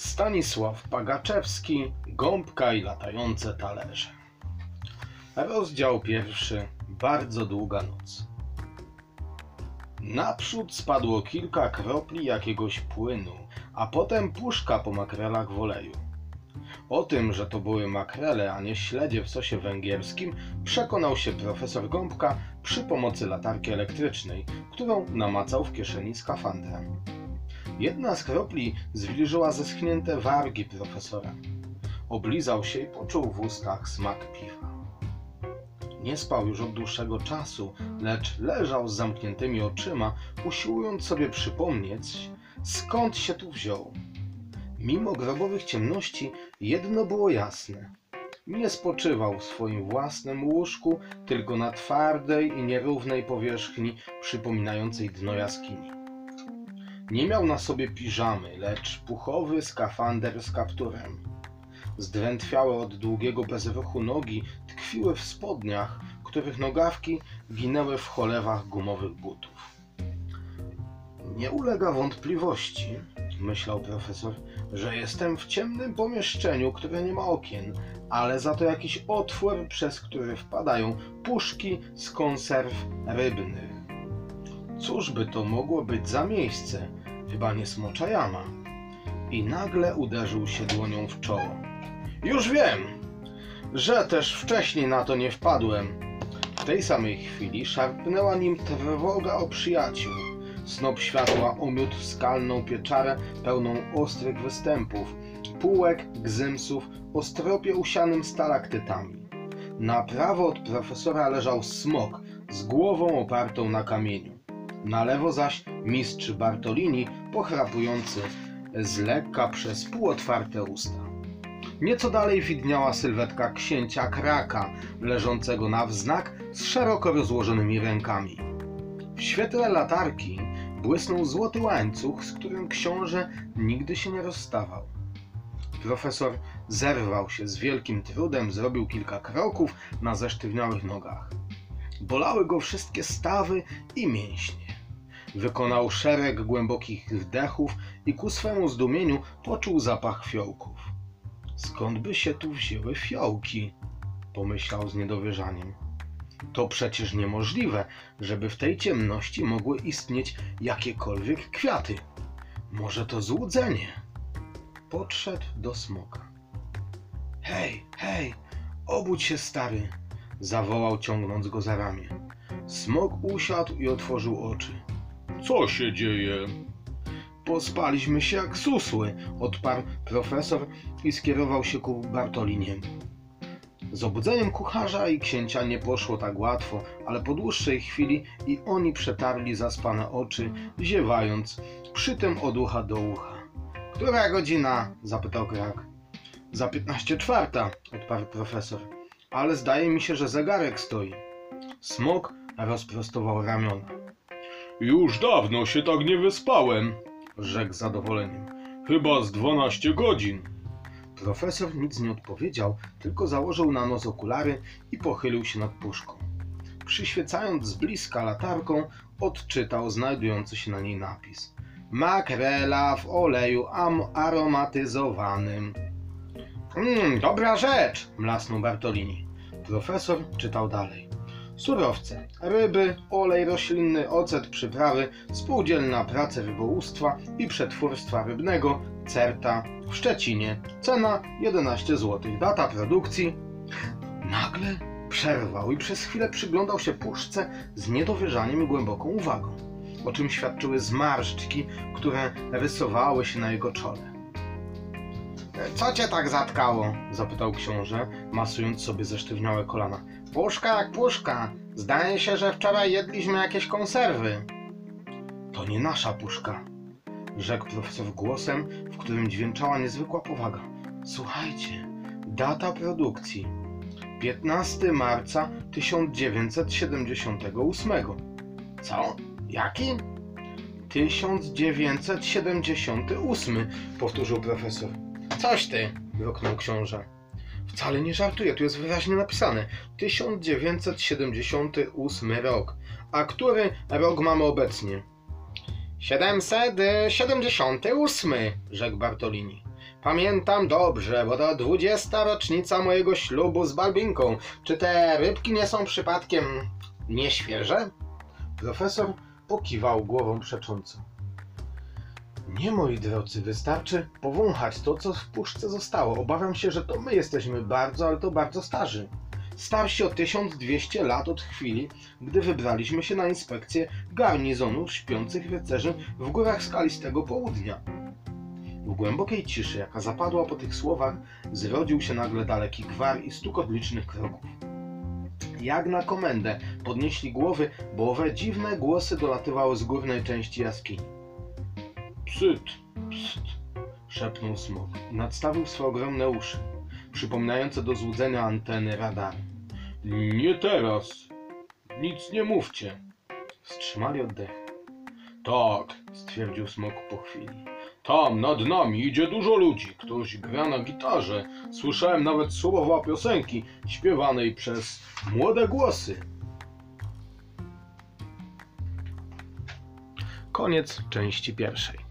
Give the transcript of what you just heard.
Stanisław Pagaczewski, Gąbka i latające talerze. Rozdział pierwszy. Bardzo długa noc. Naprzód spadło kilka kropli jakiegoś płynu, a potem puszka po makrelach w oleju. O tym, że to były makrele, a nie śledzie w sosie węgierskim, przekonał się profesor Gąbka przy pomocy latarki elektrycznej, którą namacał w kieszeni skafandra. Jedna z kropli zwilżyła zeschnięte wargi profesora. Oblizał się i poczuł w ustach smak piwa. Nie spał już od dłuższego czasu, lecz leżał z zamkniętymi oczyma, usiłując sobie przypomnieć, skąd się tu wziął. Mimo grobowych ciemności, jedno było jasne. Nie spoczywał w swoim własnym łóżku, tylko na twardej i nierównej powierzchni przypominającej dno jaskini. Nie miał na sobie piżamy, lecz puchowy skafander z kapturem. Zdrętwiałe od długiego bezruchu nogi tkwiły w spodniach, których nogawki ginęły w cholewach gumowych butów. Nie ulega wątpliwości, myślał profesor, że jestem w ciemnym pomieszczeniu, które nie ma okien, ale za to jakiś otwór, przez który wpadają puszki z konserw rybnych. Cóż by to mogło być za miejsce? Chyba nie smocza jama. I nagle uderzył się dłonią w czoło. Już wiem, że też wcześniej na to nie wpadłem. W tej samej chwili szarpnęła nim trwoga o przyjaciół. Snop światła omiótł skalną pieczarę pełną ostrych występów, półek, gzymsów, o stropie usianym stalaktytami. Na prawo od profesora leżał smok z głową opartą na kamieniu. Na lewo zaś mistrz Bartolini pochrapujący z lekka przez półotwarte usta. Nieco dalej widniała sylwetka księcia Kraka, leżącego na wznak z szeroko rozłożonymi rękami. W świetle latarki błysnął złoty łańcuch, z którym książę nigdy się nie rozstawał. Profesor zerwał się z wielkim trudem, zrobił kilka kroków na zesztywniałych nogach. Bolały go wszystkie stawy i mięśnie. Wykonał szereg głębokich wdechów i ku swemu zdumieniu poczuł zapach fiołków. Skąd by się tu wzięły fiołki? Pomyślał z niedowierzaniem. To przecież niemożliwe, żeby w tej ciemności mogły istnieć jakiekolwiek kwiaty. Może to złudzenie. Podszedł do smoka. Hej, hej, obudź się, stary, zawołał, ciągnąc go za ramię. Smok usiadł i otworzył oczy. Co się dzieje? Pospaliśmy się jak susły, odparł profesor i skierował się ku Bartoliniemu. Z obudzeniem kucharza i księcia nie poszło tak łatwo, ale po dłuższej chwili i oni przetarli zaspane oczy, ziewając, przy tym od ucha do ucha. Która godzina? zapytał Krak. Za piętnaście czwarta, odparł profesor. Ale zdaje mi się, że zegarek stoi. Smok rozprostował ramiona. Już dawno się tak nie wyspałem. Rzekł z zadowoleniem. Chyba z 12 godzin. Profesor nic nie odpowiedział, tylko założył na nos okulary i pochylił się nad puszką. Przyświecając z bliska latarką, odczytał znajdujący się na niej napis. Makrela w oleju aromatyzowanym. Mmm, dobra rzecz, mlasnął Bartolini. Profesor czytał dalej. Surowce, ryby, olej roślinny, ocet, przyprawy, spółdzielna praca rybołówstwa i przetwórstwa rybnego, CERTA w Szczecinie. Cena 11 zł. Data produkcji. Nagle przerwał i przez chwilę przyglądał się puszce z niedowierzaniem i głęboką uwagą, o czym świadczyły zmarszczki, które rysowały się na jego czole. Co cię tak zatkało? zapytał książę, masując sobie zesztywniałe kolana. Puszka jak puszka. Zdaje się, że wczoraj jedliśmy jakieś konserwy. To nie nasza puszka, rzekł profesor głosem, w którym dźwięczała niezwykła powaga. Słuchajcie, data produkcji 15 marca 1978. Co? Jaki? 1978, powtórzył profesor. Coś ty, mruknął książę. Wcale nie żartuję, tu jest wyraźnie napisane 1978 rok. A który rok mamy obecnie? 778, rzekł Bartolini. Pamiętam dobrze, bo to dwudziesta rocznica mojego ślubu z Balbinką. Czy te rybki nie są przypadkiem nieświeże? Profesor pokiwał głową przecząco. Nie, moi drodzy, wystarczy powąchać to, co w puszce zostało. Obawiam się, że to my jesteśmy bardzo, ale to bardzo starzy. Starsi o 1200 lat od chwili, gdy wybraliśmy się na inspekcję garnizonu śpiących rycerzy w górach skalistego południa. W głębokiej ciszy, jaka zapadła po tych słowach, zrodził się nagle daleki gwar i stukot licznych kroków. Jak na komendę podnieśli głowy, bo owe dziwne głosy dolatywały z górnej części jaskini. Psyt. Psst, szepnął smok nadstawił swoje ogromne uszy, przypominające do złudzenia anteny radaru. Nie teraz. Nic nie mówcie. Wstrzymali oddech. Tak, Stwierdził smok po chwili. tam nad nami idzie dużo ludzi. Ktoś gra na gitarze. Słyszałem nawet słowa piosenki śpiewanej przez Młode głosy. Koniec części pierwszej.